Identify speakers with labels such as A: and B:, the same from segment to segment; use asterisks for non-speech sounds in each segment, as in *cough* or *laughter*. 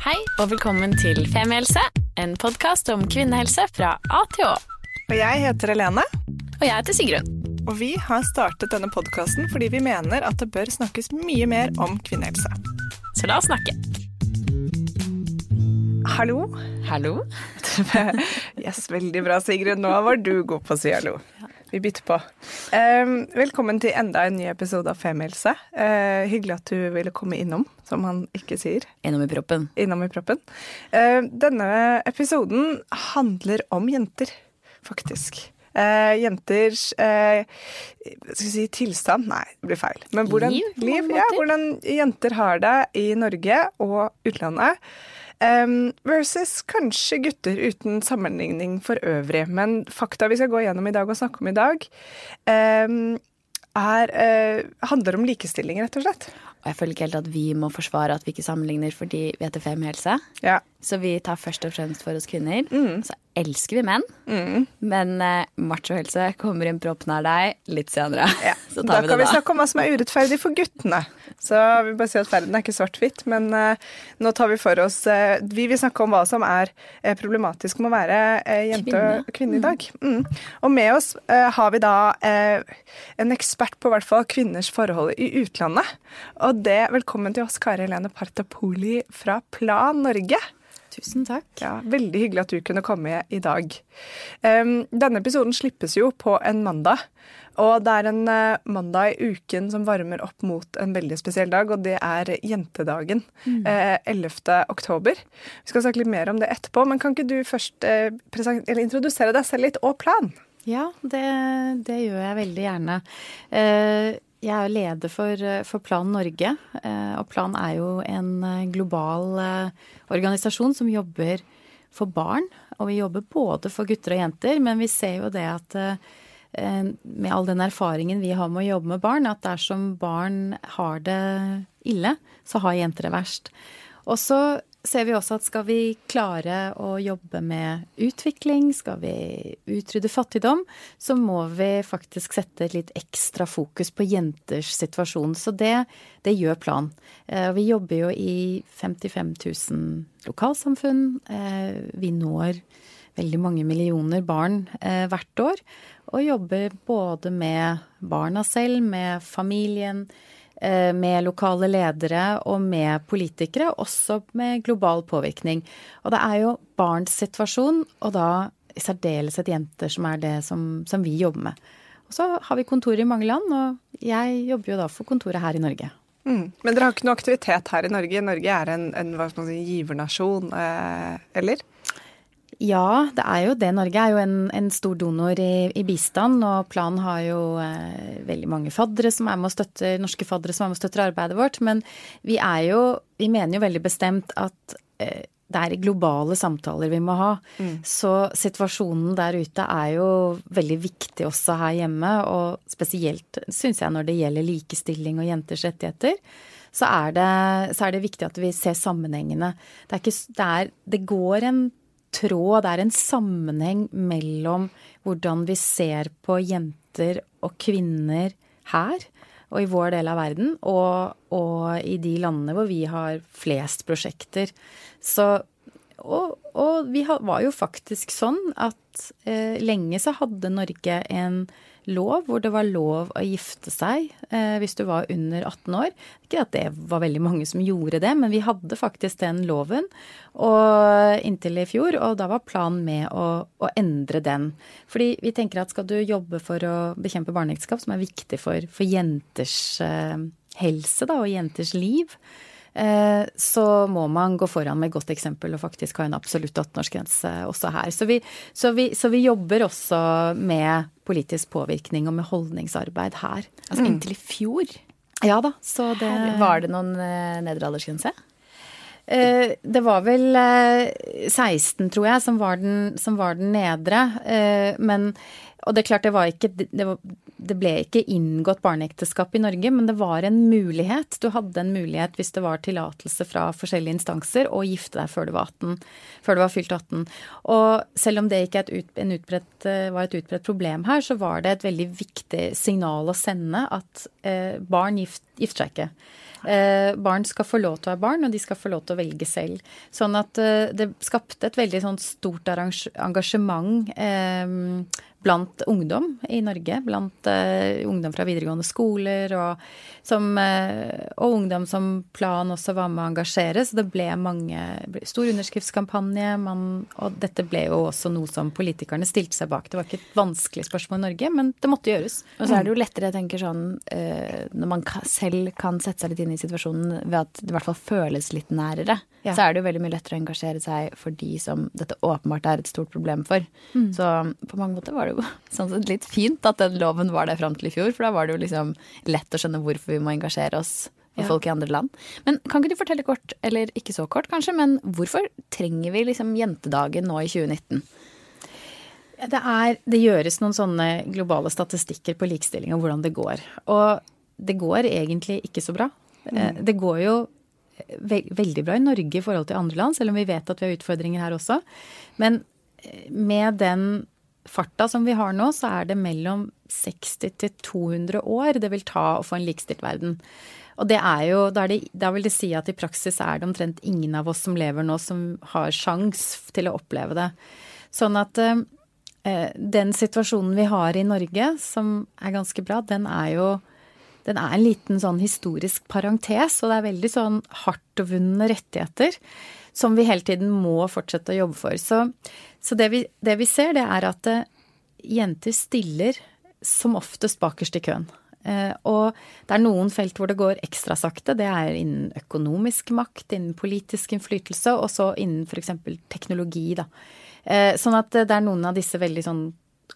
A: Hei og velkommen til Femihelse, en podkast om kvinnehelse fra A til Å.
B: Og jeg heter Helene.
A: Og jeg heter Sigrun.
B: Og vi har startet denne podkasten fordi vi mener at det bør snakkes mye mer om kvinnehelse.
A: Så la oss snakke.
B: Hallo.
A: Hallo. *laughs*
B: yes, veldig bra, Sigrun. Nå var du god på å si hallo. Vi bytter på. Um, velkommen til enda en ny episode av Femihelse. Uh, hyggelig at du ville komme innom, som han ikke sier.
A: Innom i proppen.
B: Innom i proppen. Uh, denne episoden handler om jenter, faktisk. Uh, jenters skal vi si tilstand? Nei, det blir feil. Men hvordan,
A: liv,
B: liv ja, hvordan jenter har det i Norge og utlandet. Um, versus kanskje gutter uten sammenligning for øvrig. Men fakta vi skal gå gjennom i dag og snakke om i dag, um, er, uh, handler om likestilling, rett og slett.
A: Og jeg føler ikke helt at vi må forsvare at vi ikke sammenligner fordi vi heter Femihelse.
B: Ja.
A: Så vi tar først og fremst for oss kvinner.
B: Mm.
A: Så elsker vi menn.
B: Mm.
A: Men uh, machohelse kommer inn propp nær deg litt senere. *laughs*
B: Ja.
A: Så
B: da
A: tar vi
B: kan
A: det
B: vi
A: da.
B: snakke om hva som er urettferdig for guttene. Så vi bare si at verden er ikke svart-hvitt, men uh, nå tar vi for oss uh, Vi vil snakke om hva som er uh, problematisk med å være jente
A: Kvinne.
B: og kvinne i dag. Mm. Og med oss har vi da en ekspert på hvert fall kvinners forhold i utlandet. Og det, velkommen til oss, Kari Helene Partapoli fra Plan Norge.
A: Tusen takk.
B: Ja, Veldig hyggelig at du kunne komme i dag. Denne episoden slippes jo på en mandag. Og det er en uh, mandag i uken som varmer opp mot en veldig spesiell dag, og det er jentedagen.
A: Mm.
B: Uh, 11. oktober. Vi skal snakke litt mer om det etterpå, men kan ikke du først eller introdusere deg selv litt og Plan?
C: Ja, det, det gjør jeg veldig gjerne. Eh, Jeg er leder for, for Plan Norge, eh, og Plan er jo en eh, global eh, organisasjon som jobber for barn. Og vi jobber både for gutter og jenter, men vi ser jo det at eh, med all den erfaringen vi har med å jobbe med barn, at dersom barn har det ille, så har jenter det verst. Og så ser vi også at skal vi klare å jobbe med utvikling, skal vi utrydde fattigdom, så må vi faktisk sette et litt ekstra fokus på jenters situasjon. Så det, det gjør Plan. Eh, Vi jobber jo i 55 000 lokalsamfunn. Eh, Vi når veldig mange millioner barn eh, hvert år. Og jobber både med barna selv, med familien, med lokale ledere og med politikere, også med global påvirkning. Og det er jo barns situasjon, og da i særdeleshet jenter, som er det som, som vi jobber med. Og så har vi kontorer i mange land, og jeg jobber jo da for kontoret her i Norge.
B: Mm. Men dere har ikke noe aktivitet her i Norge? Norge er en, en si, givernasjon, eh, eller?
C: Ja, det er jo det. Norge er jo en, en stor donor i, i, bistand, og Plan har jo eh, veldig mange faddere som er med og støtter, norske faddere som er med og støtter arbeidet vårt. Men vi er jo Vi mener jo veldig bestemt at eh, det er globale samtaler vi må ha.
B: Mm.
C: Så situasjonen der ute er jo veldig viktig også her hjemme, og spesielt syns jeg når det gjelder likestilling og jenters rettigheter. Så er, det, så er det viktig at vi ser sammenhengene. Det, er ikke, det, er, det går en tråd, det er en sammenheng mellom hvordan vi ser på jenter og kvinner her og i vår del av verden, og, og i de landene hvor vi har flest prosjekter. Så, og, og vi var jo faktisk sånn at eh, lenge så hadde Norge en lov hvor det var lov å gifte seg eh, hvis du var under 18 år. Ikke at det var veldig mange som gjorde det, men vi hadde faktisk den loven og, inntil i fjor. Og da var planen med å, å, endre den. Fordi vi tenker at skal du jobbe for å bekjempe barneekteskap, som er viktig for, for jenters eh, helse da, og jenters liv, eh, så må man gå foran med godt eksempel og faktisk ha en absolutt 18-årsgrense også her. Så vi, så, vi, så vi, jobber også med politisk påvirkning og med holdningsarbeid her.
A: Altså inntil i fjor?
C: Ja da, så det
A: Var det noen eh, nedre aldersgrense?
C: Eh, det var vel eh, 16, tror jeg, som var den, som var den nedre. Eh, men og det er klart, det, var ikke, det, var, det ble ikke inngått barneekteskap i Norge, men det var en mulighet. Du hadde en mulighet hvis det var tillatelse fra forskjellige instanser å gifte deg før du var 18, før du var fylt 18. Og selv om det ikke et ut, utbredt, eh, var et utbredt problem her, så var det et veldig viktig signal å sende at eh, barn gift, gifter seg ikke. Eh, barn skal få lov til å være barn, og de skal få lov til å velge selv. Sånn at eh, det skapte et veldig sånn stort engasjement eh, blant ungdom i Norge. Blant uh, ungdom fra videregående skoler og, som, uh, og, ungdom som Plan også var med å engasjere. Så det ble mange Stor underskriftskampanje. Man, og dette ble jo også noe som politikerne stilte seg bak. Det var ikke et vanskelig spørsmål i Norge, men det måtte gjøres.
D: Og så er det jo lettere, jeg tenker sånn, uh, når man selv kan sette seg litt inn i situasjonen ved at det i hvert fall føles litt nærere. Ja. Så er det jo veldig mye lettere å engasjere seg for de som dette åpenbart er et stort problem for. Mm. Så på mange måter var det jo *laughs* sånn sett litt fint at den loven var der fram til i fjor, for da var det jo liksom lett å skjønne hvorfor vi må engasjere oss for ja. folk i andre land. Men kan ikke du fortelle kort, eller ikke så kort kanskje, men hvorfor trenger vi liksom jentedagen nå i 2019?
C: Det, er, det gjøres noen sånne globale statistikker på likestilling og hvordan det går. Og det går egentlig ikke så bra. Mm. Det går jo veldig bra i Norge i forhold til andre land, selv om vi vet at vi har utfordringer her også. Men med den farta som vi har nå, så er det mellom 60 til 200 år det vil ta å få en likestilt verden. Og det er jo, da, er det, da vil det si at i praksis er det omtrent ingen av oss som lever nå, som har sjans til å oppleve det. Sånn at eh, den situasjonen vi har i Norge, som er ganske bra, den er jo den er en liten sånn historisk parentes, og det er veldig sånn hardtvunne rettigheter som vi hele tiden må fortsette å jobbe for. Så, så det, vi, det, vi, ser, det er at uh, jenter stiller som oftest bakerst i køen. Uh, og det er noen felt hvor det går ekstra sakte. Det er innen økonomisk makt, innen politisk innflytelse, og så innen f.eks. teknologi, da. Uh, sånn at det er noen av disse veldig sånn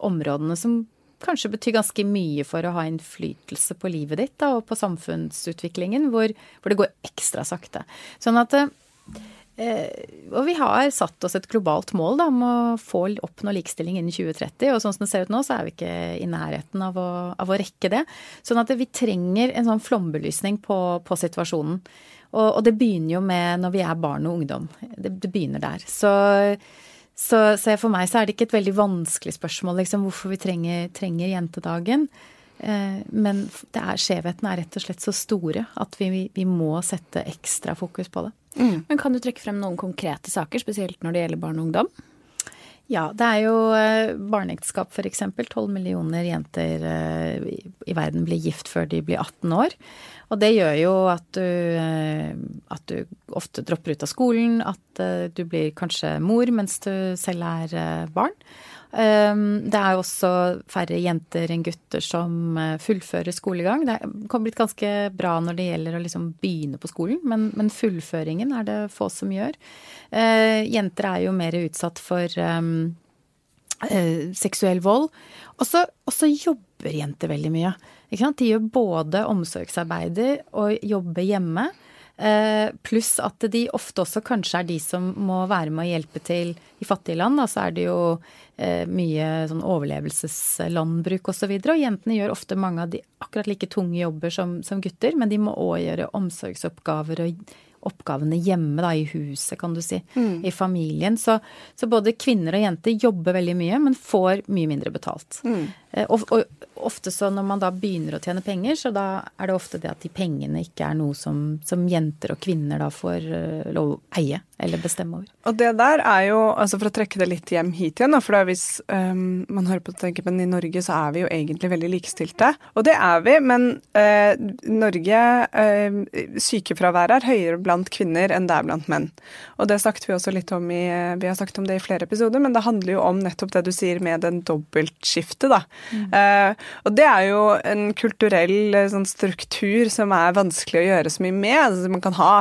C: områdene som kanskje betyr ganske mye for å ha innflytelse på livet ditt da, og på samfunnsutviklingen, hvor, hvor det går ekstra sakte. Sånn at Eh, og vi har satt oss et globalt mål da, om å få oppnå likestilling innen 2030. Og sånn som det ser ut nå, så er vi ikke i nærheten av å, av å rekke det. Sånn at vi trenger en sånn flombelysning på, på situasjonen. Og, og, det begynner jo med når vi er barn og ungdom. Det, det begynner der. Så, så, så, for meg så er det ikke et veldig vanskelig spørsmål liksom, hvorfor vi trenger, trenger jentedagen. Eh, men er, skjevhetene er rett og slett så store at vi, vi må sette ekstra fokus på det.
D: Mm. Men kan du trekke frem noen konkrete saker, spesielt når det gjelder barn og ungdom?
C: Ja, det er jo eh, barneekteskap f.eks. 12 millioner jenter eh, i verden blir gift før de blir 18 år. Og det gjør jo at du, at du ofte dropper ut av skolen, at du blir kanskje mor mens du selv er barn. Ehm, det er også færre jenter enn gutter som eh, fullfører skolegang. Det kan blitt ganske bra når det gjelder å liksom begynne på skolen, men, men, fullføringen er det få som gjør. Eh, jenter er jo mer utsatt for um, seksuell vold. Og så jobber jenter veldig mye. De gjør både omsorgsarbeider og jobber hjemme. Eh, pluss at de ofte også kanskje er de som må være med å hjelpe til i fattige land. Da så er det jo eh, mye sånn overlevelseslandbruk osv. Og, så videre, og jentene gjør ofte mange av de akkurat like tunge jobber som, som gutter, men de må òg gjøre omsorgsoppgaver og oppgavene hjemme, da, i huset, kan du si. Mm. I familien. Så, så, både kvinner og jenter jobber veldig mye, men får mye mindre betalt. Mm. Eh, og, og, ofte så når man da begynner å tjene penger, så da er det ofte det at de pengene ikke er noe som, som jenter og kvinner da får uh, lov å eie eller bestemme over.
B: Og det der er jo, altså for å trekke det litt hjem hit igjen, da, for hvis um, man hører på tenker, men i Norge så er vi jo egentlig veldig likestilte. Og det er vi, men uh, Norge uh, Sykefraværet er høyere blant kvinner enn det er blant menn. Og det snakket vi også litt om i Vi har snakket om det i flere episoder, men det handler jo om nettopp det du sier med den dobbeltskiftet, da. Mm. Uh, og det er jo en kulturell sånn, struktur som er vanskelig å gjøre så mye med. Altså, man, kan ha,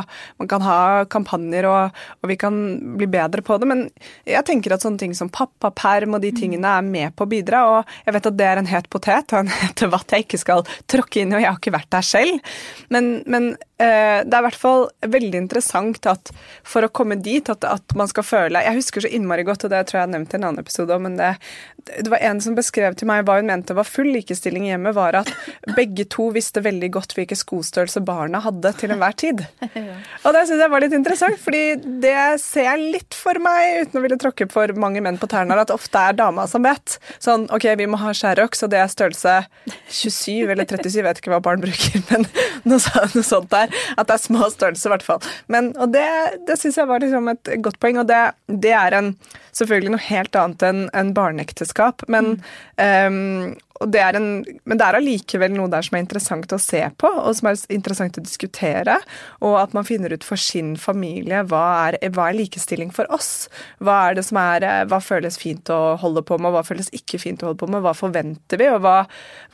B: man kan ha kampanjer og og vi kan bli bedre på det. Men jeg tenker at sånne ting som pappaperm og de tingene er med på å bidra. Og jeg vet at det er en het potet og en het vatt jeg ikke skal tråkke inn i, og jeg har ikke vært der selv. Men, men eh, det er i hvert fall veldig interessant at for å komme dit, at, at, man skal føle Jeg husker så innmari godt, og det tror jeg jeg nevnt i en annen episode men det, det var en som beskrev til meg hva hun mente var full likestilling hjemme, var at begge to visste veldig godt hvilken skostørrelse barna hadde til enhver tid. *laughs* Og det syns jeg var litt interessant, fordi det ser jeg litt for meg, uten å ville tråkke for mange menn på tærne, at ofte er dama som vet. Sånn OK, vi må ha Sherrox, og det er størrelse 27 eller 37, jeg vet ikke hva barn bruker, *laughs* men noe, noe sånt der. *laughs* At det er små størrelser, i hvert fall. Men, og det, det syns jeg var liksom et godt poeng, og det, det er en, selvfølgelig noe helt annet enn en barneekteskap. Men mm. um, det en, men det er allikevel noe der som er interessant å se på, og som er interessant å diskutere. Og at man finner ut for sin familie hva er, hva er likestilling for oss? Hva er det som er, hva føles fint å holde på med, hva føles ikke fint å holde på med? Hva forventer vi, og hva,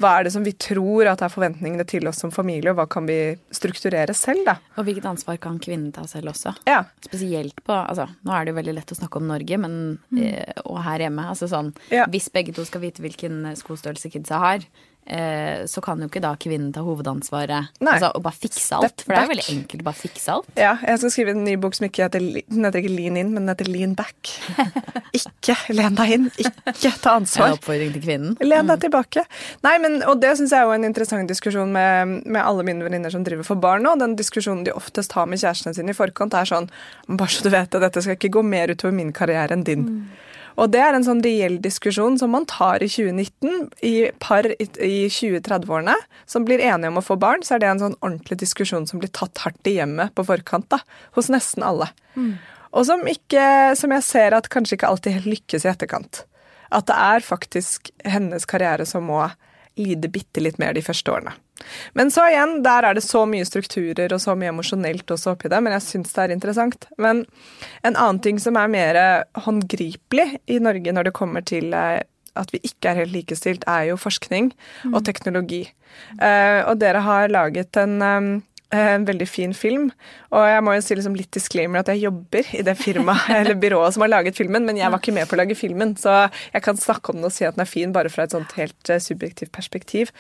B: hva er det som vi tror at er forventningene til oss som familie, og hva kan vi strukturere selv, da?
D: Og hvilket ansvar kan kvinnen ta selv også?
B: Ja.
D: Spesielt på altså, Nå er det jo veldig lett å snakke om Norge, men, mm. Eh, og her hjemme. altså sånn, ja. Hvis begge to skal vite hvilken skostørrelse kidsa har, eh, så kan jo ikke da kvinnen ta hovedansvaret altså, og bare fikse alt. Step for det er jo veldig enkelt å bare fikse alt.
B: Ja, jeg skal skrive en ny bok som ikke heter, den heter ikke Lean in, men den heter Lean back. *laughs* ikke len deg inn, ikke ta ansvar.
D: En oppfordring til kvinnen.
B: Len deg mm. tilbake. Nei, men, og det syns jeg er jo en interessant diskusjon med, med alle mine venninner som driver for barn nå. Den diskusjonen de oftest har med kjærestene sine i forkant, er sånn Bare så du vet det, dette skal ikke gå mer utover min karriere enn din. Mm. Og det er en sånn reell diskusjon som man tar i 2019, i par i 20-30-årene som blir enige om å få barn, så er det en sånn ordentlig diskusjon som blir tatt hardt i hjemmet på forkant, da, hos nesten alle. Mm. Og som, ikke, som jeg ser at kanskje ikke alltid helt lykkes i etterkant. At det er faktisk hennes karriere som må lide bitte litt mer de første årene. Men så igjen, der er det så mye strukturer og så mye emosjonelt også oppi det, men jeg syns det er interessant. Men en annen ting som er mer håndgripelig i Norge når det kommer til eh, at vi ikke er helt likestilt, er jo forskning og mm. teknologi. Uh, og dere har laget en um, en veldig fin film. Og jeg må jo si liksom litt disclaimer at jeg jobber i det firmaet *laughs* eller byrået som har laget filmen, men jeg var ikke med på å lage filmen, så jeg kan snakke om den og si at den er fin bare fra et sånt helt eh, subjektivt perspektiv.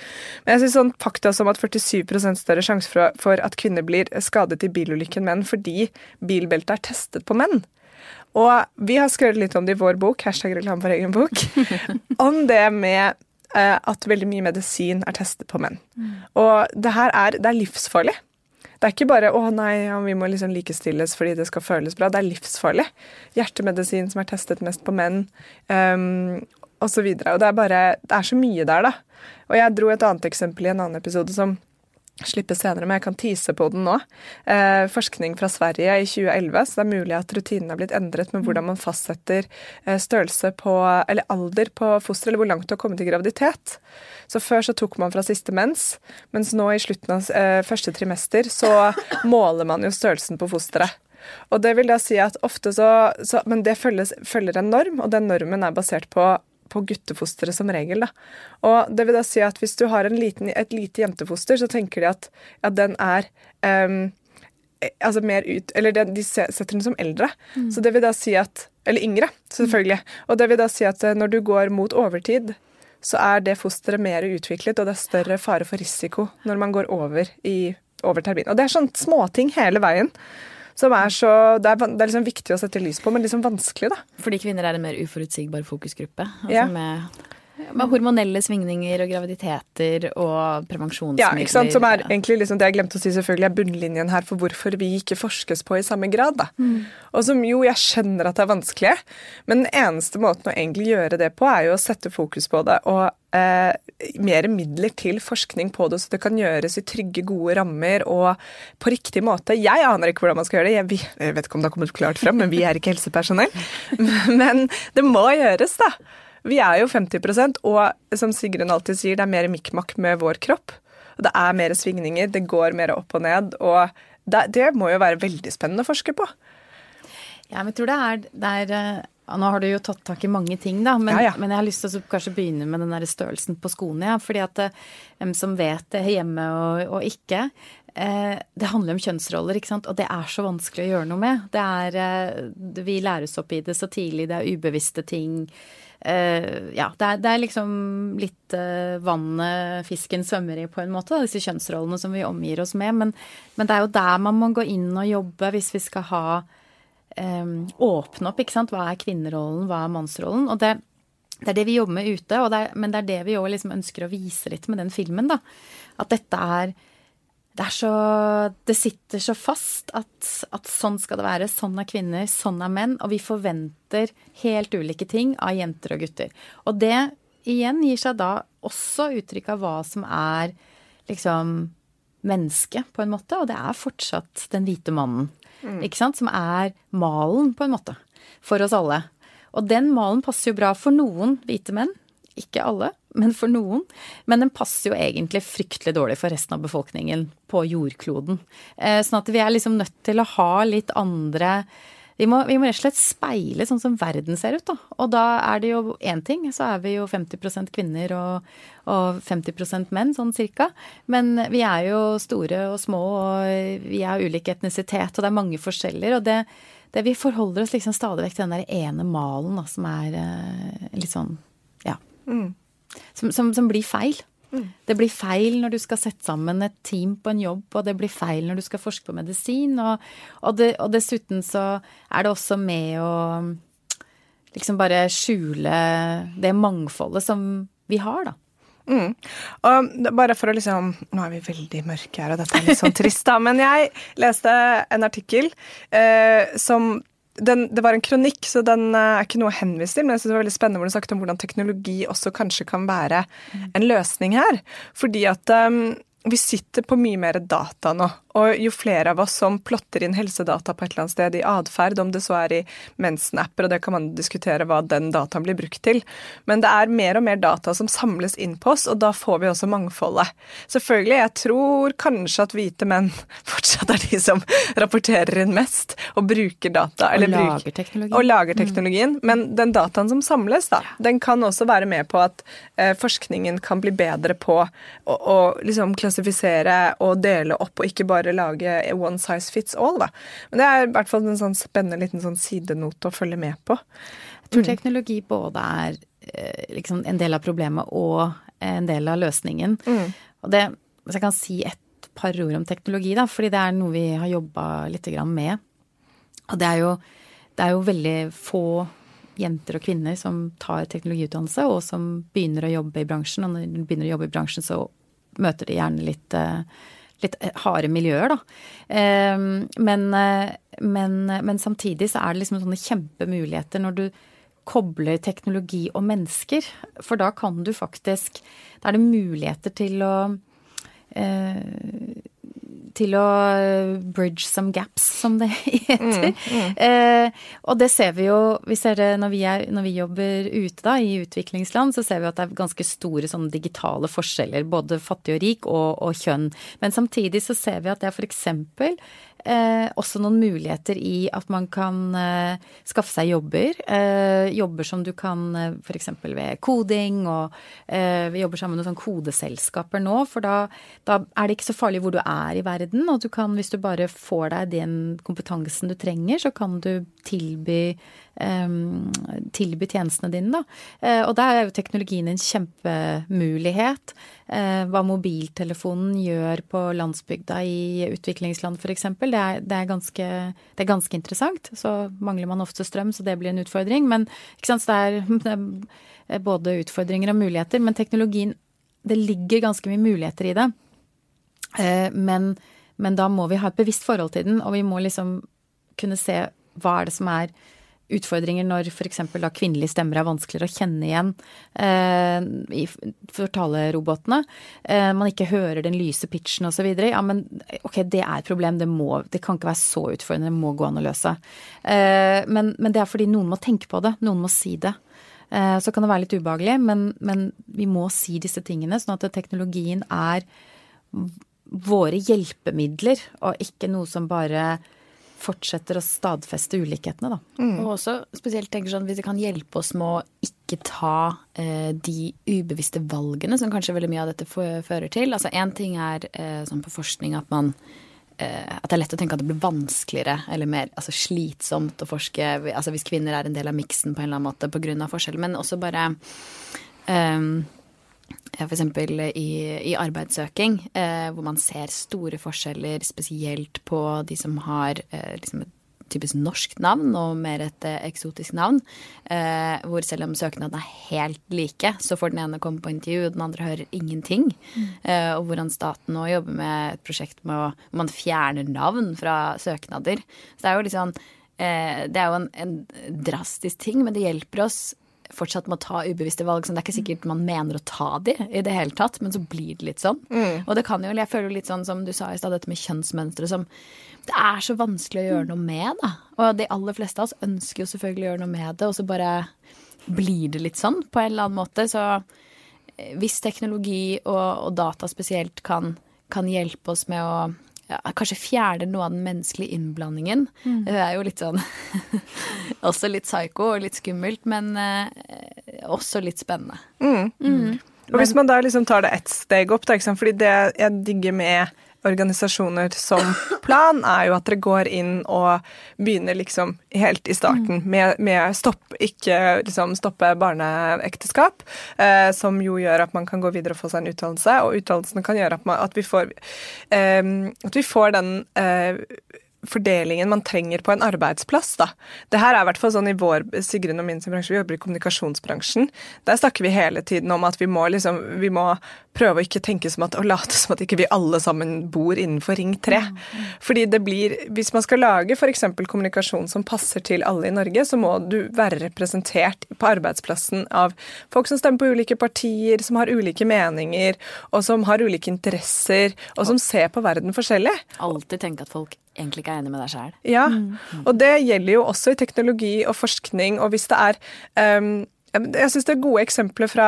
B: Men jeg synes sånn fakta som at 47 større sjanse for, for at kvinner blir skadet i bilulykken menn fordi bilbeltet er testet på menn. Og vi har skrevet litt om det i vår bok, hashtag reklame for egen bok, *laughs* om det med eh, at veldig mye medisin er testet på menn. Mm. Og det her er, det er livsfarlig. Det er ikke bare 'å nei, ja, vi må liksom likestilles fordi det skal føles bra'. Det er livsfarlig. Hjertemedisin som er testet mest på menn, um, osv. Og, så og det er Det er så mye der, da. Og jeg dro et annet eksempel i en annen episode som slippes senere, men jeg kan tease på den nå. Eh, forskning fra Sverige i 2011, så det er mulig at rutinene er blitt endret med hvordan man fastsetter eh, størrelse på, eller alder på foster, eller hvor langt du har kommet i graviditet. Så Før så tok man fra siste mens, mens nå i slutten av eh, første trimester så *laughs* måler man jo størrelsen på fosteret. Og det vil da si at ofte så, så Men det følges, følger en norm, og den normen er basert på på guttefostre som regel. Da. Og det vil da si at hvis du har liten, et lite jentefoster, så tenker de at, at den er um, altså mer ut Eller det, de setter den som eldre. Mm. Så det vil da si at Eller yngre, selvfølgelig. Mm. Og det vil da si at eh, når du går mot overtid, så er det fosteret mer utviklet, og det er større fare for risiko når man går over i over termin. Og det er sånn småting hele veien. Som er så Det er, det er liksom viktig å sette lys på, men liksom vanskelig, da.
D: Fordi kvinner er en mer uforutsigbar fokusgruppe? Altså ja. med med hormonelle svingninger og graviditeter og prevensjonsmidler.
B: Ja, ikke sant? Som er egentlig liksom det jeg glemte å si selvfølgelig er bunnlinjen her for hvorfor vi ikke forskes på i samme grad. da. Mm. Og som jo, jeg skjønner at det er vanskelig, men den eneste måten å egentlig gjøre det på, er jo å sette fokus på det og eh, mer midler til forskning på det, så det kan gjøres i trygge, gode rammer og på riktig måte. Jeg aner ikke hvordan man skal gjøre det. Jeg, jeg vet ikke om det har kommet klart frem, men vi er ikke helsepersonell. *laughs* Men det må gjøres, da. Vi er jo 50% og som Sigrun alltid sier, det er mer mikk-makk med vår kropp. Det er mer svingninger, det går mer opp og ned. Og det, det må jo være veldig spennende å forske på.
C: Ja, men jeg tror det er, det er Nå har du jo tatt tak i mange ting, da, men, ja, ja. men jeg har lyst til å kanskje begynne med den der størrelsen på skoene. Ja, fordi at hvem som vet det hjemme og, og ikke eh, det handler om kjønnsroller, ikke sant. Og det er så vanskelig å gjøre noe med. Det er eh, Vi læres opp i det så tidlig, det er ubevisste ting. Uh, ja, det er, det er, liksom litt uh, vannet fisken svømmer i, på en måte, da, disse kjønnsrollene som vi omgir oss med. Men, men, det er jo der man må gå inn og jobbe hvis vi skal ha um, Åpne opp, ikke sant. Hva er kvinnerollen, hva er mannsrollen? Og det, det er det vi jobber med ute, det er, men det er det vi òg liksom ønsker å vise litt med den filmen. da. At dette er det er så Det sitter så fast at, at, sånn skal det være. Sånn er kvinner, sånn er menn. Og vi forventer helt ulike ting av jenter og gutter. Og det igjen gir seg da også uttrykk av hva som er liksom menneske, på en måte. Og det er fortsatt den hvite mannen, mm. ikke sant. Som er malen, på en måte. For oss alle. Og den malen passer jo bra for noen hvite menn. Ikke alle men for noen. Men den passer jo egentlig fryktelig dårlig for resten av befolkningen på jordkloden. Eh, sånn at vi er liksom nødt til å ha litt andre vi må, vi må, rett og slett speile sånn som verden ser ut, da. Og da er det jo én ting, så er vi jo 50 kvinner og, og 50% menn, sånn cirka. Men vi er jo store og små, og vi er ulik etnisitet, og det er mange forskjeller. Og det, det vi forholder oss liksom stadig vekk til den der ene malen, da, som er eh, litt sånn. Mm som, som, som blir feil. Mm. Det blir feil når du skal sette sammen et team på en jobb, og det blir feil når du skal forske på medisin. Og, og, det, og dessuten så er det også med å liksom bare skjule det mangfoldet som vi har, da.
B: Mm. Og bare for å liksom Nå er vi veldig mørke her, og dette er litt sånn trist, da. Men jeg leste en artikkel eh, som den, det var en kronikk, så den eh, er ikke noe å henvise til, men jeg synes det var veldig spennende hvor du snakket om hvordan teknologi også kanskje kan være en løsning her. Fordi at um, vi sitter på mye mer data nå. Og jo flere av oss som plotter inn helsedata på et eller annet sted i atferd, om det så er i mensen-apper, og det kan man diskutere hva den dataen blir brukt til, men det er mer og mer data som samles inn på oss, og da får vi også mangfoldet. Selvfølgelig, jeg tror kanskje at hvite menn *laughs* fortsatt er de som rapporterer inn mest og bruker data.
C: og lager teknologien.
B: Og lager teknologien. Mm. Men den dataen som samles, da, den kan også være med på at eh, forskningen kan bli bedre på å, å liksom klassifisere og dele opp, og ikke bare bare lage one size fits all, da. Men det er i hvert fall en sånn spennende liten sånn sidenote å følge med på.
C: Jeg tror mm. teknologi både er eh, liksom en del av problemet og en del av løsningen. Mm. Og det, hvis jeg kan si et par ord om teknologi, da, fordi det er noe vi har jobba litt med. Og det er jo, det er jo veldig få jenter og kvinner som tar teknologiutdannelse, og som begynner å jobbe i bransjen. Og når de begynner å jobbe i bransjen, så møter de gjerne litt uh, litt eh, harde miljøer, da. Ehm, men, eh, men, men, samtidig så er det liksom sånne kjempemuligheter når du kobler teknologi og mennesker. For da kan du faktisk Da er det muligheter til å eh, til å bridge some gaps, som det *laughs* heter. Mm, mm. Eh, og det ser vi jo vi ser det når vi, er, når vi, jobber ute da, i utviklingsland, så ser vi at det er ganske store sånn digitale forskjeller. Både fattig og rik og, og kjønn. Men samtidig så ser vi at det er f.eks eh, også noen muligheter i at man kan eh, skaffe seg jobber. Eh, jobber som du kan eh, f.eks. ved koding, og eh, vi jobber sammen med noen sånn kodeselskaper nå. For da, da, er det ikke så farlig hvor du er i verden, og du kan, hvis du bare får deg den kompetansen du trenger, så kan du tilby tilby tjenestene dine, da. Uh, og der er jo teknologien en kjempemulighet. Uh, hva mobiltelefonen gjør på landsbygda i utviklingsland f.eks. Det, det, er ganske, det er ganske interessant. Så mangler man ofte strøm, så det blir en utfordring. Men sant, det er, *laughs* det er både utfordringer og muligheter. Men teknologien Det ligger ganske mye muligheter i det. Uh, men, men da må vi ha et bevisst forhold til den, og vi må liksom kunne se hva er det som er utfordringer når f.eks. kvinnelige stemmer er vanskeligere å kjenne igjen eh, i fortalerobotene. Eh, man ikke hører den lyse pitchen osv. Ja, men ok, det er et problem. Det, må, det kan ikke være så utfordrende. Det må gå an å løse. Eh, men, men, det er fordi noen må tenke på det. Noen må si det. Eh, så kan det være litt ubehagelig, men, men vi må si disse tingene, sånn at teknologien er våre hjelpemidler, og ikke noe som bare fortsetter å stadfeste ulikhetene, da.
D: Mm. Og også spesielt tenker sånn hvis det kan hjelpe oss med å ikke ta eh, de ubevisste valgene som kanskje veldig mye av dette fører til. Altså Én ting er eh, sånn på forskning at man eh, at det er lett å tenke at det blir vanskeligere eller mer altså slitsomt å forske altså hvis kvinner er en del av miksen på en eller annen måte pga. forskjell, men også bare um, eksempel i, i arbeidssøking, eh, hvor man ser store forskjeller spesielt på de som har eh, liksom et typisk norsk navn og mer et eh, eksotisk navn. Eh, hvor selv om søknadene er helt like, så får den ene komme på intervju, og den andre hører ingenting. Mm. Eh, og hvordan staten nå jobber med et prosjekt med å man fjerner navn fra søknader. Så det er jo sånn eh, Det er jo en, en drastisk ting, men det hjelper oss fortsatt må ta ubevisste valg. Så det er ikke sikkert man mener å ta de i det hele tatt, men så blir det litt sånn. Mm. Og det kan jo, jeg føler litt sånn som du sa i stad, dette med kjønnsmønstre som det er så vanskelig å gjøre noe med, da. Og de aller fleste av oss ønsker jo selvfølgelig å gjøre noe med det, og så bare blir det litt sånn på en eller annen måte. Så eh, hvis teknologi og, og data spesielt kan, kan, hjelpe oss med å ja, kanskje fjerner noe av den menneskelige innblandingen. Mm. Det er jo litt sånn *laughs* Også litt psycho og litt skummelt, men eh, også litt spennende.
B: Mm. Mm. Og hvis man da liksom tar det ett steg opp, da, fordi det jeg digger med organisasjoner som plan, er jo at dere går inn og begynner liksom helt i starten mm. med, med stopp, ikke liksom stoppe barneekteskap, eh, som jo gjør at man kan gå videre og få seg en utdannelse, og utdannelsen kan gjøre at, man, at, vi, får, eh, at vi får den eh, fordelingen man trenger på en arbeidsplass. da. Det her er i hvert fall sånn i vår Sigrun og min bransje, vi jobber i kommunikasjonsbransjen. Der snakker vi hele tiden om at vi må, liksom, vi må prøve å ikke tenke som at, og late som at ikke vi alle sammen bor innenfor Ring 3. Fordi det blir, Hvis man skal lage f.eks. kommunikasjon som passer til alle i Norge, så må du være representert på arbeidsplassen av folk som stemmer på ulike partier, som har ulike meninger, og som har ulike interesser, og som ser på verden forskjellig.
D: Alltid tenke at folk egentlig ikke er enig med deg sjæl.
B: Ja, og det gjelder jo også i teknologi og forskning, og hvis det er um, jeg syns det er gode eksempler fra,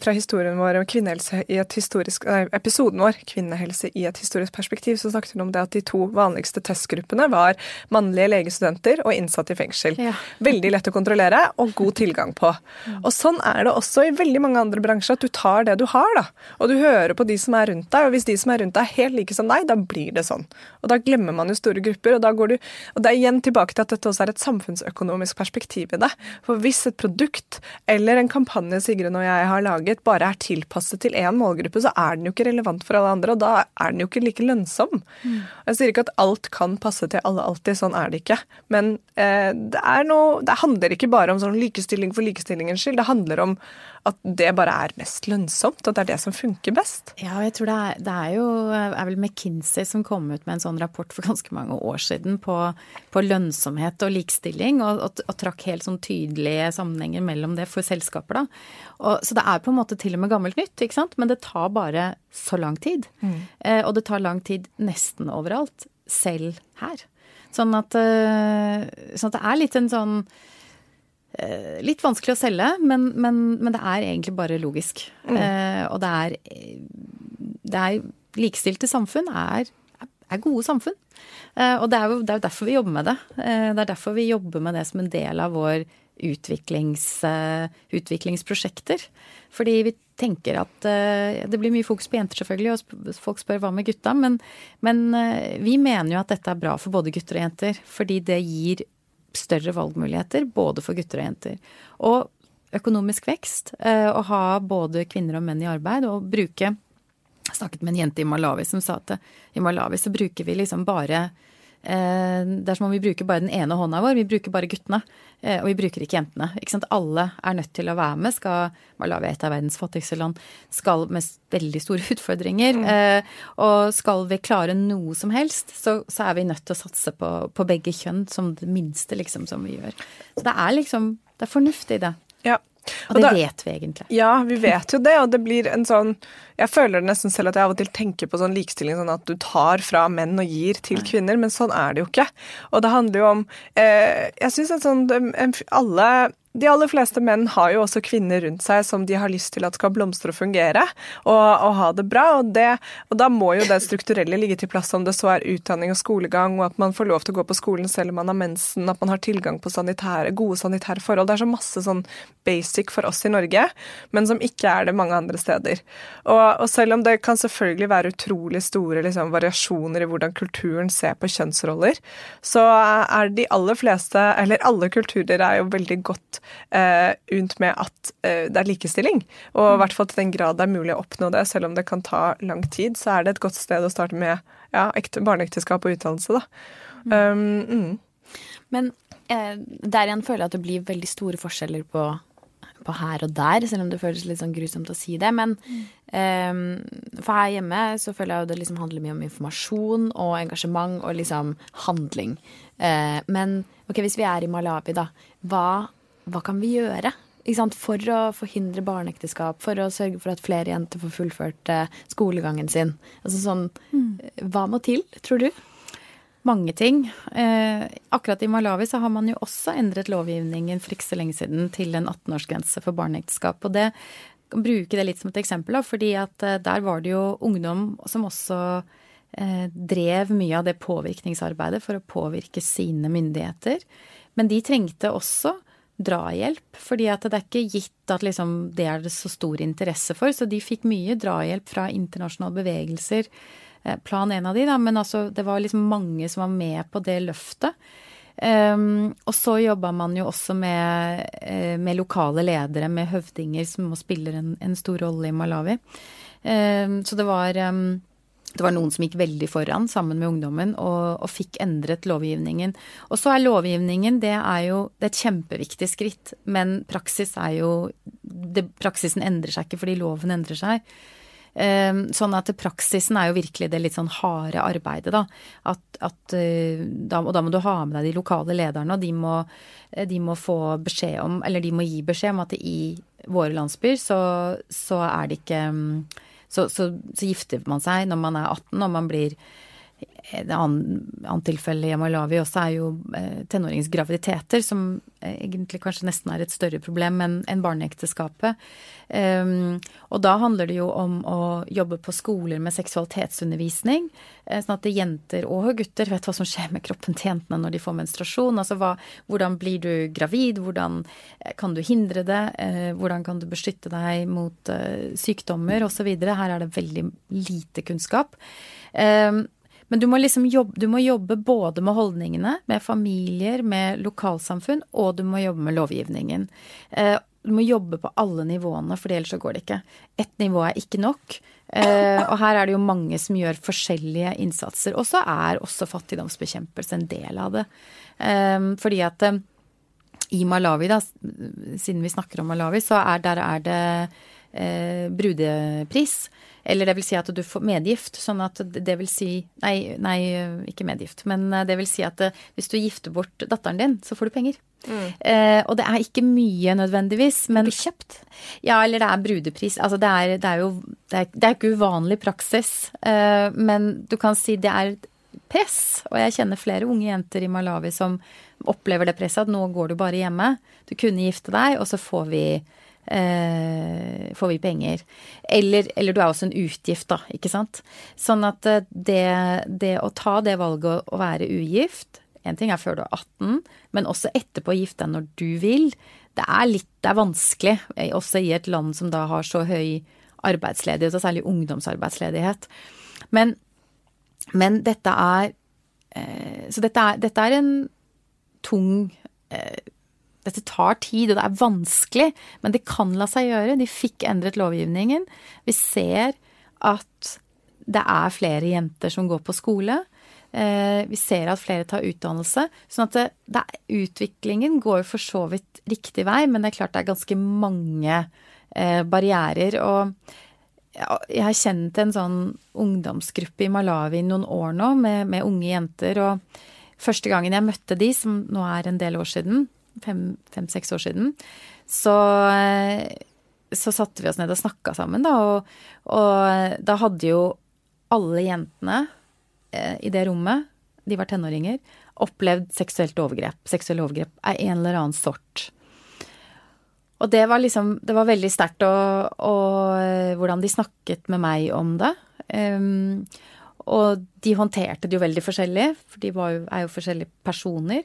B: fra, historien vår om kvinnehelse i et historisk nei, episoden vår, kvinnehelse i et historisk perspektiv, så snakket hun om det at de to vanligste testgruppene var mannlige legestudenter og innsatte i fengsel. Ja. Veldig lett å kontrollere og god *laughs* tilgang på. Og sånn er det også i veldig mange andre bransjer, at du tar det du har, da. Og du hører på de som er rundt deg, og hvis de som er rundt deg er helt like som deg, da blir det sånn. Og da glemmer man jo store grupper, og da går du Og det er igjen tilbake til at dette også er et samfunnsøkonomisk perspektiv i det. For hvis et produkt eller en kampanje Sigrun og jeg har laget, bare er tilpasset til én målgruppe, så er den jo ikke relevant for alle andre, og da er den jo ikke like lønnsom. Mm. Jeg sier ikke at alt kan passe til alle alltid, sånn er det ikke. Men eh, det, noe, det handler ikke bare om sånn likestilling for likestillingens skyld, det handler om at det bare er mest lønnsomt, at det er det som funker best.
C: Ja, jeg tror det er, det er jo er vel McKinsey som kom ut med en sånn rapport for ganske mange år siden på, på lønnsomhet og likestilling, og, og, og, trakk helt sånn tydelige sammenhenger mellom det for selskaper, da. Og, så det er på en måte til og med gammelt nytt, ikke sant, men det tar bare så lang tid. Mm. Eh, og det tar lang tid nesten overalt, selv her. Sånn at, sånn at det er litt en sånn litt vanskelig å selge, men, men, men, det er egentlig bare logisk. Mm. Eh, og det er, det er Likestilte samfunn er, er gode samfunn. Eh, og det er, jo, det er, jo, derfor vi jobber med det. Eh, det er derfor vi jobber med det som en del av vår utviklings, eh, utviklingsprosjekter. Fordi vi tenker at eh, Det blir mye fokus på jenter, selvfølgelig, og folk spør hva med gutta. Men, men vi mener jo at dette er bra for både gutter og jenter. Fordi det gir større valgmuligheter både for gutter og jenter. Og økonomisk vekst. Eh, å ha både kvinner og menn i arbeid og bruke Jeg snakket med en jente i Malawi som sa at i Malawi så bruker vi liksom bare det er som om vi bruker bare den ene hånda vår. Vi bruker bare guttene, eh, og vi bruker ikke jentene. Ikke sant? Alle er nødt til å være med. Skal Malawi, et av verdens fattigste land, skal med veldig store *laughs* utfordringer. Mm. Eh, og skal vi klare noe som helst, så, så er vi nødt til å satse på, på, begge kjønn som det minste, liksom, som vi gjør. Så det er liksom Det er fornuft i det.
B: Ja,
C: og det da, vet vi egentlig.
B: Ja, vi vet jo det, og det blir en sånn Jeg føler det nesten selv at jeg av og til tenker på sånn likestilling sånn at du tar fra menn og gir til kvinner, men sånn er det jo ikke. Og det handler jo om eh, Jeg syns at sånn Alle de aller fleste menn har jo også kvinner rundt seg som de har lyst til at skal blomstre og fungere, og, og ha det bra. Og, det, og, da må jo det strukturelle ligge til plass, om det så er utdanning og skolegang, og at man får lov til å gå på skolen selv om man har mensen, at man har tilgang på sanitære, gode sanitære forhold. Det er så masse sånn basic for oss i Norge, men som ikke er det mange andre steder. Og, og selv om det kan selvfølgelig være utrolig store liksom, variasjoner i hvordan kulturen ser på kjønnsroller, så er de aller fleste, eller alle kulturer, er jo veldig godt eh, unt med at eh, det er likestilling. Og i hvert fall til den grad det er mulig å oppnå det, selv om det kan ta lang tid, så er det et godt sted å starte med ja, barneekteskap og utdannelse, da. Um,
D: mm. Men eh, der igjen føler jeg at det blir veldig store forskjeller på på her og der, selv om det føles litt sånn grusomt å si det. Men mm. um, for her hjemme så føler jeg jo det liksom handler mye om informasjon og engasjement og liksom handling. Uh, men ok, hvis vi er i Malawi, da. Hva hva kan vi gjøre? For å forhindre barneekteskap, for å sørge for at flere jenter får fullført eh, skolegangen sin. Altså sånn, mm. Hva må til, tror du?
C: Mange ting. Eh, akkurat i Malawi så har man jo også endret lovgivningen for ikke så lenge siden til en 18-årsgrense for barneekteskap. Og det kan bruke det litt som et eksempel, da, fordi at eh, der var det jo ungdom som også eh, drev mye av det påvirkningsarbeidet for å påvirke sine myndigheter. Men de trengte også drahjelp. fordi at det er ikke gitt at liksom det er det så stor interesse for. Så de fikk mye drahjelp fra internasjonale bevegelser. Eh, plan en av de, da, men altså det var liksom mange som var med på det løftet. Um, og så jobba man jo også med, uh, med, lokale ledere, med høvdinger, som spiller en, en stor rolle i Malawi. Um, så det var um, det var noen som gikk veldig foran sammen med ungdommen og, og, fikk endret lovgivningen. Og så er lovgivningen det er jo det er et kjempeviktig skritt, men praksis er jo det, Praksisen endrer seg ikke fordi loven endrer seg. Um, sånn at praksisen er jo virkelig det litt sånn harde arbeidet, da. At, at, da. Og da må du ha med deg de lokale lederne, og de må, de må, få beskjed om Eller de må gi beskjed om at i våre landsbyer så, så er det ikke så, så, så, gifter man seg når man er 18 og man blir det annet tilfelle i Malawi også er jo eh, tenåringsgraviditeter, som eh, egentlig kanskje nesten er et større problem enn barneekteskapet. Um, og da handler det jo om å jobbe på skoler med seksualitetsundervisning, eh, sånn at jenter og gutter vet hva som skjer med kroppen til jentene når de får menstruasjon. Altså hva, hvordan blir du gravid, hvordan kan du hindre det, hvordan kan du beskytte deg mot sykdommer osv. Her er det veldig lite kunnskap. Um, men du må liksom jobbe, du må jobbe både med holdningene, med familier, med lokalsamfunn, og du må jobbe med lovgivningen. Eh, du må jobbe på alle nivåene, for ellers så går det ikke. Ett nivå er ikke nok. Eh, og her er det jo mange som gjør forskjellige innsatser. Og så er også fattigdomsbekjempelse en del av det. Eh, fordi at i Malawi, da, siden vi snakker om Malawi, så er der er det brudepris. Eller det vil si at du får medgift, sånn at det vil si Nei, nei ikke medgift, men eh, det vil si at eh, hvis du gifter bort datteren din, så får du penger. Mm. Eh, og det er ikke mye nødvendigvis, men
D: Blir kjøpt?
C: Ja, eller det er brudepris. Altså det er, det er jo det er, det er, ikke uvanlig praksis, eh, men du kan si det er press. Og jeg kjenner flere unge jenter i Malawi som opplever det presset, at nå går du bare hjemme. Du kunne gifte deg, og så får vi eh, får vi penger. Eller, eller, du er også en utgift, da, ikke sant. Sånn at eh, det, det å ta det valget å være ugift En ting er før du er 18, men også etterpå å gifte deg når du vil. Det er litt det er vanskelig, eh, også i et land som da har så høy arbeidsledighet, og særlig ungdomsarbeidsledighet. Men, men dette er eh, Så dette er, dette er en tung dette tar tid, og det er vanskelig, men det kan la seg gjøre. De fikk endret lovgivningen. Vi ser at det er flere jenter som går på skole. Eh, vi ser at flere tar utdannelse. sånn at det, det, utviklingen går for så vidt riktig vei, men det er klart det er ganske mange eh, barrierer. Og jeg har kjent en sånn ungdomsgruppe i Malawi noen år nå med, med unge jenter. Og første gangen jeg møtte de, som nå er en del år siden, fem-seks fem, år siden, så, så satte vi oss ned og snakka sammen, da. Og, og, da hadde jo alle jentene eh, i det rommet, de var tenåringer, opplevd seksuelt overgrep. Seksuelle overgrep er en eller annen sort. og det var liksom Det var veldig sterkt hvordan de snakket med meg om det. Um, og de håndterte det jo veldig forskjellig, for de jo, er jo forskjellige personer.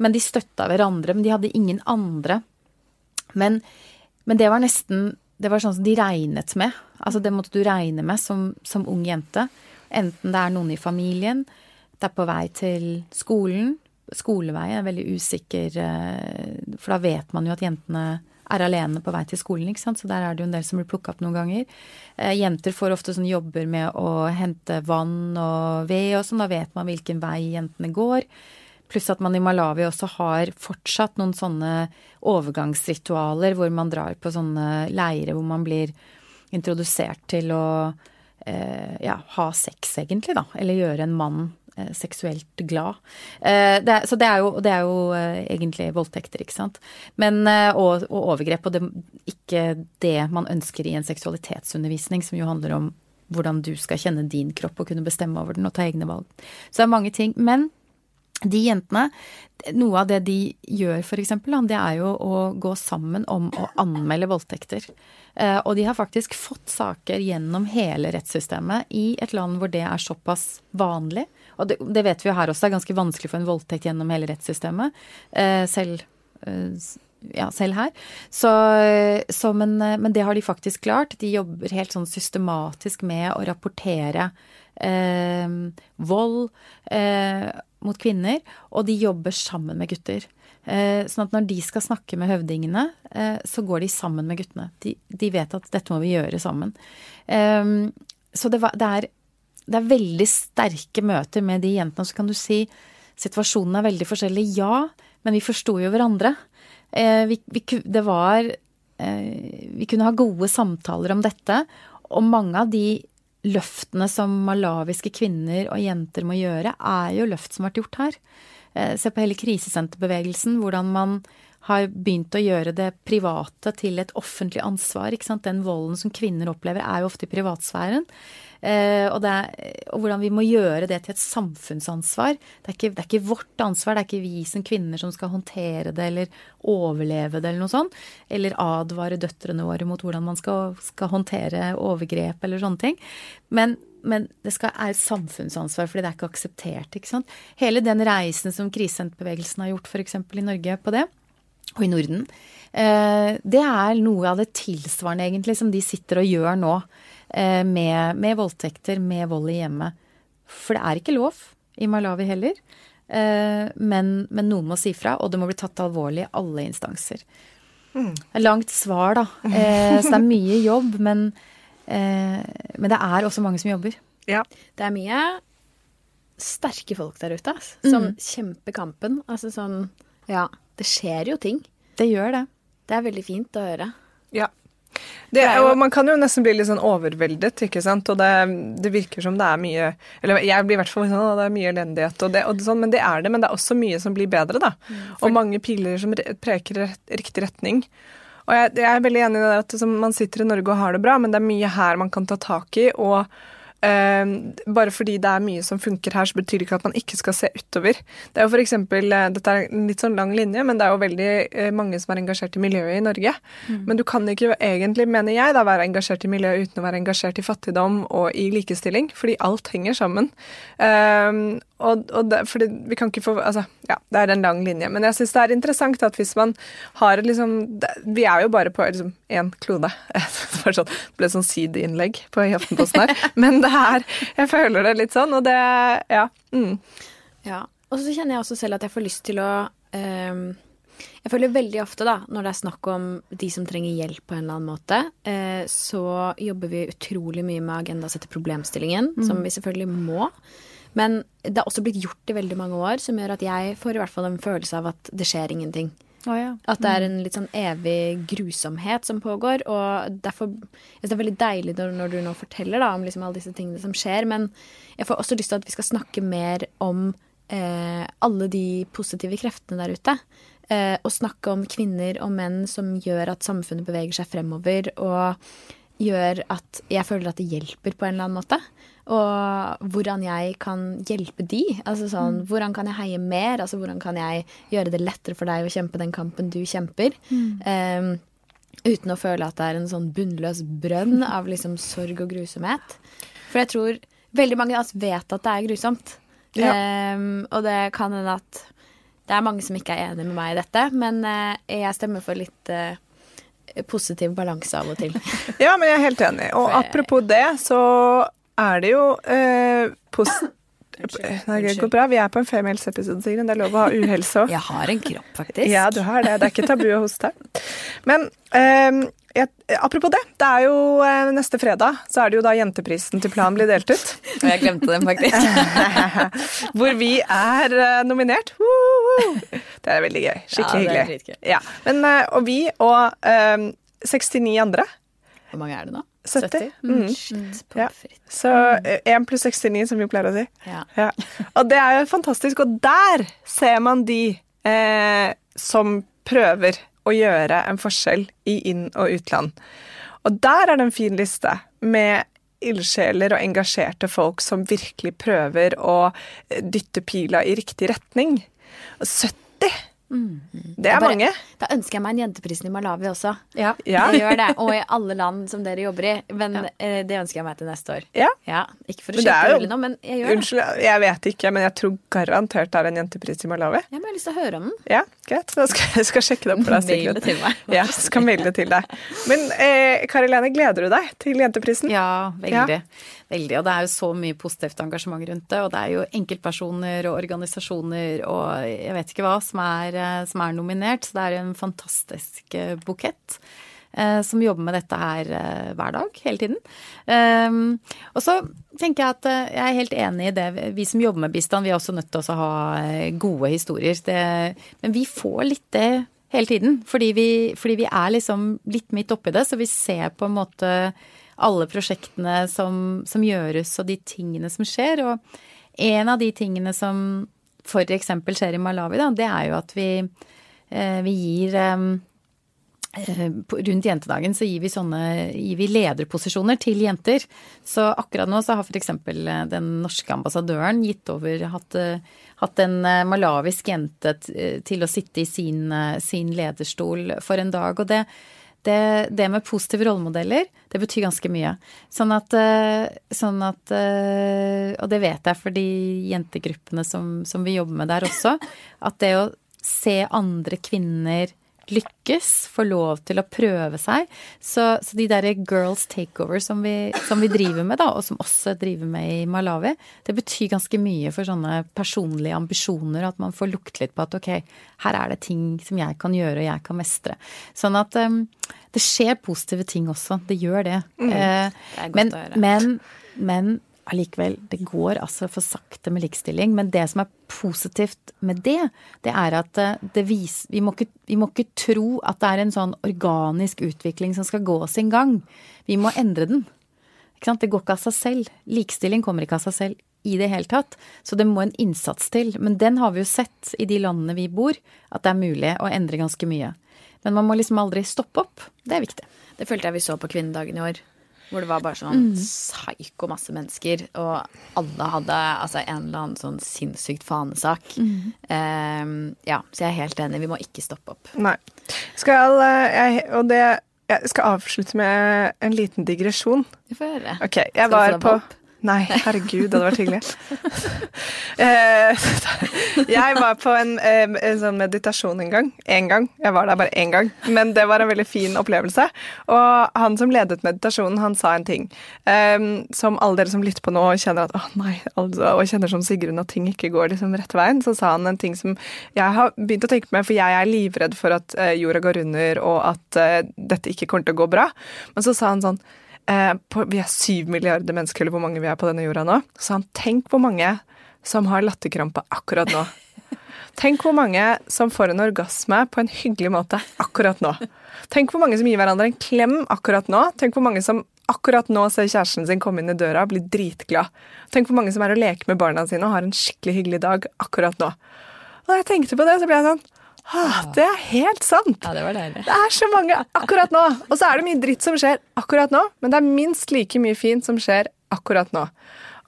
C: Men de støtta hverandre, men de hadde ingen andre. Men, men, det var nesten Det var sånn som de regnet med. Altså det måtte du regne med som, som ung jente. Enten det er noen i familien, det er på vei til skolen. Skolevei er veldig usikker, eh, for da vet man jo at jentene er alene på vei til skolen, ikke sant. Så der er det jo en del som blir plukka opp noen ganger. Eh, jenter får ofte sånn jobber med å hente vann og ved og sånn, da vet man hvilken vei jentene går. Pluss at man i Malawi også har fortsatt noen sånne overgangsritualer hvor man drar på sånne leirer hvor man blir introdusert til å eh, ja, ha sex, egentlig, da. Eller gjøre en mann seksuelt glad. Eh, det, så det er jo, det er jo eh, egentlig voldtekter, ikke sant. Men, og, og overgrep. Og det, ikke det man ønsker i en seksualitetsundervisning, som jo handler om hvordan du skal kjenne din kropp og kunne bestemme over den og ta egne valg. Så det er mange ting. Men de jentene, noe av det de gjør f.eks., det er jo å gå sammen om å anmelde voldtekter. Og de har faktisk fått saker gjennom hele rettssystemet i et land hvor det er såpass vanlig og det, det, vet vi jo her også, det er ganske vanskelig for en voldtekt gjennom hele rettssystemet. Eh, selv, eh, ja, selv her. Så, så men, men, det har de faktisk klart. De jobber helt sånn systematisk med å rapportere eh, vold eh, mot kvinner, og de jobber sammen med gutter. Eh, sånn at når de skal snakke med høvdingene, eh, så går de sammen med guttene. De, de, vet at dette må vi gjøre sammen. så det, var, det er det er veldig sterke møter med de jentene. Så kan du si situasjonen er veldig forskjellig. Ja, men vi forsto jo hverandre. Eh, vi, vi, det var eh, Vi kunne ha gode samtaler om dette. Og mange av de løftene som malawiske kvinner og jenter må gjøre, er jo løft som har vært gjort her. Eh, se på hele krisesenterbevegelsen, hvordan man har begynt å gjøre det private til et offentlig ansvar. Den volden som kvinner opplever, er jo ofte i privatsfæren. Eh, og, er, og, hvordan vi må gjøre det til et samfunnsansvar. Det er, ikke, det er, ikke, vårt ansvar, det er ikke vi som kvinner som skal håndtere det eller overleve det eller noe sånt. Eller advare døtrene våre mot hvordan man skal, skal håndtere overgrep eller sånne ting. Men, men det skal, er et samfunnsansvar, fordi det er ikke akseptert. ikke sant? Hele den reisen som krisesenterbevegelsen har gjort f.eks. i Norge på det, og i Norden, eh, det er noe av det tilsvarende egentlig som de sitter og gjør nå. Eh, med, med, voldtekter, med vold i hjemmet. For det er ikke lov i Malawi heller. Eh, men, men noen må si fra, og det må bli tatt alvorlig i alle instanser. Mm. Langt svar, da. Eh, så det er mye jobb, men, men det er også mange som jobber.
D: Ja. Det er mye sterke folk der ute som mm. kjemper kampen. Altså sånn Ja, det skjer jo ting.
C: Det gjør det.
D: Det er veldig fint å høre.
B: Ja, det, og man kan jo nesten bli litt sånn overveldet, ikke sant. Og det, det virker som det er mye Eller jeg blir i hvert fall sånn det er mye elendighet og, det, og sånn, men det er det. Men det er også mye som blir bedre, da. Mm. Og mange piler som preker riktig retning. Og jeg, jeg, er veldig enig i det at man sitter i Norge og har det bra, men det er mye her man kan ta tak i. og bare fordi det er mye som funker her, så betyr det ikke at man ikke skal se utover. Det er jo for eksempel, uh, Dette er en litt sånn lang linje, men det er jo veldig uh, mange som er engasjert i miljøet i Norge. Mm. Men du kan ikke egentlig, mener jeg, da være engasjert i miljøet uten å være engasjert i fattigdom og i likestilling, fordi alt henger sammen. Uh, og, og det, fordi vi kan ikke få Altså, ja, det er en lang linje. Men jeg syns det er interessant at hvis man har liksom det, Vi er jo bare på liksom én klode. *laughs* Det sånn, ble sånn sideinnlegg på i Aftenposten her. *laughs* Men det er Jeg føler det litt sånn, og det Ja. Mm.
D: ja. Og så kjenner jeg også selv at jeg får lyst til å um, jeg føler veldig ofte, da, når det er snakk om de som trenger hjelp på en eller annen måte, uh, så jobber vi utrolig mye med Agenda sette problemstillingen, mm. som vi selvfølgelig må. Men det har også blitt gjort i veldig mange år, som gjør at jeg får i hvert fall en følelse av at det skjer ingenting.
C: Oh, ja.
D: At det er en litt sånn evig grusomhet som pågår. Og derfor Det er veldig deilig når, når du nå forteller da, om liksom alle disse tingene som skjer, men jeg får også lyst til at vi skal snakke mer om eh, alle de positive kreftene der ute. Eh, og snakke om kvinner og menn som gjør at samfunnet beveger seg fremover, og gjør at jeg føler at det hjelper på en eller annen måte. Og hvordan jeg kan hjelpe de. Altså sånn, mm. Hvordan kan jeg heie mer? Altså Hvordan kan jeg gjøre det lettere for deg å kjempe den kampen du kjemper? Mm. Um, uten å føle at det er en sånn bunnløs brønn *laughs* av liksom sorg og grusomhet. For jeg tror veldig mange av oss vet at det er grusomt.
B: Ja.
D: Um, og det kan hende at det er mange som ikke er enig med meg i dette, men uh, jeg stemmer for litt uh, positiv balanse av og til. *laughs*
B: Ja, men jeg er helt enig. Og apropos det, så er det jo eh, pos Nei, det går bra. Vi er på en femihelse-episode, Det er lov å ha *laughs* uhelse òg.
D: Jeg har en kropp, faktisk.
B: Ja, du har det. Det er ikke tabu å hoste. Men eh, jeg, apropos det. Det er jo eh, neste fredag, så er det jo da jenteprisen til Plan blir delt ut.
D: Og *laughs* jeg glemte den, faktisk. *laughs*
B: Hvor vi er eh, nominert. Det er veldig gøy. Skikkelig
D: Ja,
B: hyggelig. Ja. Men, eh, og vi og um, 69 andre.
D: Hvor mange er det nå?
B: 70. Mm.
D: Shit,
B: Ja. Så eh, 1 pluss 69, som vi pleier å si.
D: Ja.
B: Ja. Og det er jo fantastisk. Og der ser man de eh, som prøver å gjøre en forskjell i inn- og utland. Og der er det en fin liste med ildsjeler og engasjerte folk som virkelig prøver å eh, dytte pila i riktig retning. 70 Mm. Det er
D: bare,
B: mange.
D: Da ønsker jeg meg en jenteprisen i Malawi også.
C: Ja.
B: ja.
D: Jeg gjør det. Og i alle land som dere jobber i. Men ja. Eh, det ønsker jeg meg til neste år.
B: Ja. ja.
D: Ikke for å
B: kjøpe
D: ull nå, men jeg gjør unnskyld, det.
B: Unnskyld, jeg vet ikke, men jeg tror garantert det er en jentepris i Malawi.
D: Ja, men jeg har lyst til å høre om den.
B: Ja, greit. Da skal jeg skal sjekke det opp deg.
D: Mail det til meg.
B: Ja, skal maile til deg. Men eh, Kari Lene, gleder du deg til jenteprisen?
C: Ja, veldig veldig. Og det er jo så mye positivt engasjement rundt det. Og det er jo enkeltpersoner og organisasjoner og jeg vet ikke hva som er, eh, som er nominert. Så det er en fantastisk eh, bukett. eh, Som jobber med dette her hver dag, hele tiden. Um, og så tenker jeg at jeg er helt enig i det. Vi som jobber med bistand, vi er også nødt til å ha gode historier. Det, men vi får litt det hele tiden. Fordi vi, fordi vi er liksom litt midt oppi det, så vi ser på en måte alle prosjektene som, som gjøres og de tingene som skjer. Og en av de tingene som f.eks. skjer i Malawi, da, det er jo at vi, eh, vi gir eh, eh, Rundt jentedagen så gir vi sånne gir vi lederposisjoner til jenter. Så akkurat nå så har f.eks. den norske ambassadøren gitt over hatt, hatt en malawisk jente til å sitte i sin, sin lederstol for en dag. Og det, det, det med positive rollemodeller, det betyr ganske mye. Sånn at, eh, sånn at eh, Og det vet jeg for de jentegruppene som, som vi jobber med der også, at det å se andre kvinner lykkes, får lov til å prøve seg. Så, så de derre girls takeover som vi, som vi driver med, da, og som også driver med i Malawi, det betyr ganske mye for sånne personlige ambisjoner, at man får lukte litt på at ok, her er det ting som jeg kan gjøre og jeg kan mestre. Sånn at um, det skjer positive ting også. Det gjør det. Eh,
D: Det er godt
C: men,
D: å høre.
C: men, men allikevel, det går altså for sakte med likestilling. Men det som er positivt med det, det er at eh, det viser vi, må ikke, vi må ikke tro at det er en sånn organisk utvikling som skal gå sin gang. Vi må endre den. Det går ikke av seg selv. Likestilling kommer ikke av seg selv i det hele tatt. Så det må en innsats til. Men den har vi jo sett i de landene vi bor, at det er mulig å endre ganske mye. Men man må liksom aldri stoppe opp. Det er viktig.
D: Det følte jeg vi så på kvinnedagen i år. Hvor det var bare sånn psyko masse mennesker, og alle hadde altså en eller annen sånn sinnssykt fanesak. Ehm, ja, så jeg er helt enig. Vi må ikke stoppe opp.
B: Nei. Skal eh, jeg Og det Jeg skal avslutte med en liten digresjon.
D: Du får høre.
B: Ok, jeg
D: Skal du få
B: var
D: deg
B: på? Nei, herregud, det hadde vært hyggelig. *laughs* Eh, jeg var på en, en sånn meditasjon en gang. En gang. Jeg var der bare én gang. Men det var en veldig fin opplevelse. Og han som ledet meditasjonen, han sa en ting som alle dere som lytter på nå kjenner at åh nei, altså, og kjenner som Sigrun at ting ikke går liksom rett veien, så sa han en ting som jeg har begynt å tenke på, for jeg er livredd for at eh, jorda går under, og at eh, dette ikke kommer til å gå bra. Men så sa han sånn eh, på, Vi er syv milliarder mennesker, eller hvor mange vi er på denne jorda nå. Så han tenk hvor mange som har latterkrampe akkurat nå. Tenk hvor mange som får en orgasme på en hyggelig måte akkurat nå. Tenk hvor mange som gir hverandre en klem akkurat nå. Tenk hvor mange som akkurat nå ser kjæresten sin komme inn i døra og bli dritglad. Tenk hvor mange som er og leker med barna sine og har en skikkelig hyggelig dag akkurat nå. Og da jeg tenkte på det, så ble jeg sånn «Ah, Det er helt sant!
D: Ja, det var deilig.
B: Det er så mange akkurat nå. Og så er det mye dritt som skjer akkurat nå, men det er minst like mye fint som skjer akkurat nå.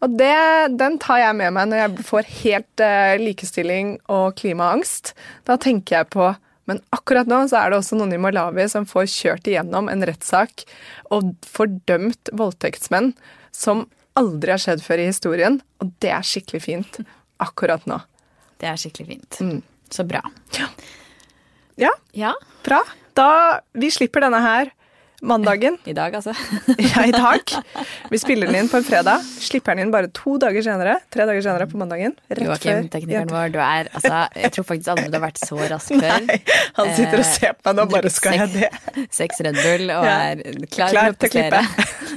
B: Og det, den tar jeg med meg når jeg får helt eh, likestilling og klimaangst. Da tenker jeg på Men akkurat nå så er det også noen i Malawi som får kjørt igjennom en rettssak og fordømt voldtektsmenn som aldri har skjedd før i historien. Og det er skikkelig fint akkurat nå.
D: Det er skikkelig fint.
B: Mm.
D: Så bra.
B: Ja,
D: Ja,
B: bra. Da Vi slipper denne her mandagen. *laughs*
D: i dag, altså. *laughs*
B: Ja, i dag. Vi spiller den inn på en fredag. Slipper den inn bare to dager senere. Tre dager senere på mandagen. Rett
D: Joakim, teknikeren vår, du er altså Jeg tror faktisk aldri du har vært så rask før. *laughs*
B: Nei, han sitter og ser på meg nå, bare skal jeg det?
D: seks- Red Bull og
B: Ja.
D: er klar,
B: Klar
D: til å prestere.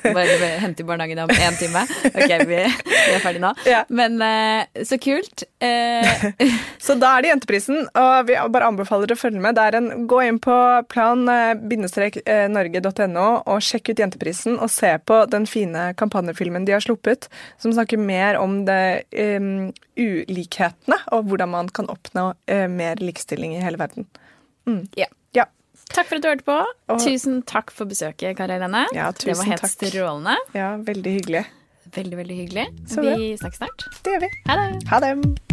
D: Bare hente i barnehagen om én time. Ok, vi, vi er ferdig nå.
B: Ja.
D: Men eh, så kult. Eh, *laughs*
B: Så da er det Jenteprisen, og vi bare anbefaler å følge med. Det er en, gå inn på plan-norge.no og sjekk ut Jenteprisen, og se på den fine kampanjefilmen de har sluppet, som snakker mer om det um, ulikhetene, og hvordan man kan oppnå uh, mer likestilling i hele verden.
D: Mm.
B: Ja.
D: Takk for at du hørte på.
B: Og-
D: Tusen takk for besøket, Kari Helene.
B: Ja,
D: det var helt strålende.
B: ja, veldig hyggelig.
D: Veldig, veldig hyggelig.
B: Så
D: vi snakkes snart.
B: Det gjør vi.
D: Ha det.
B: Ha det.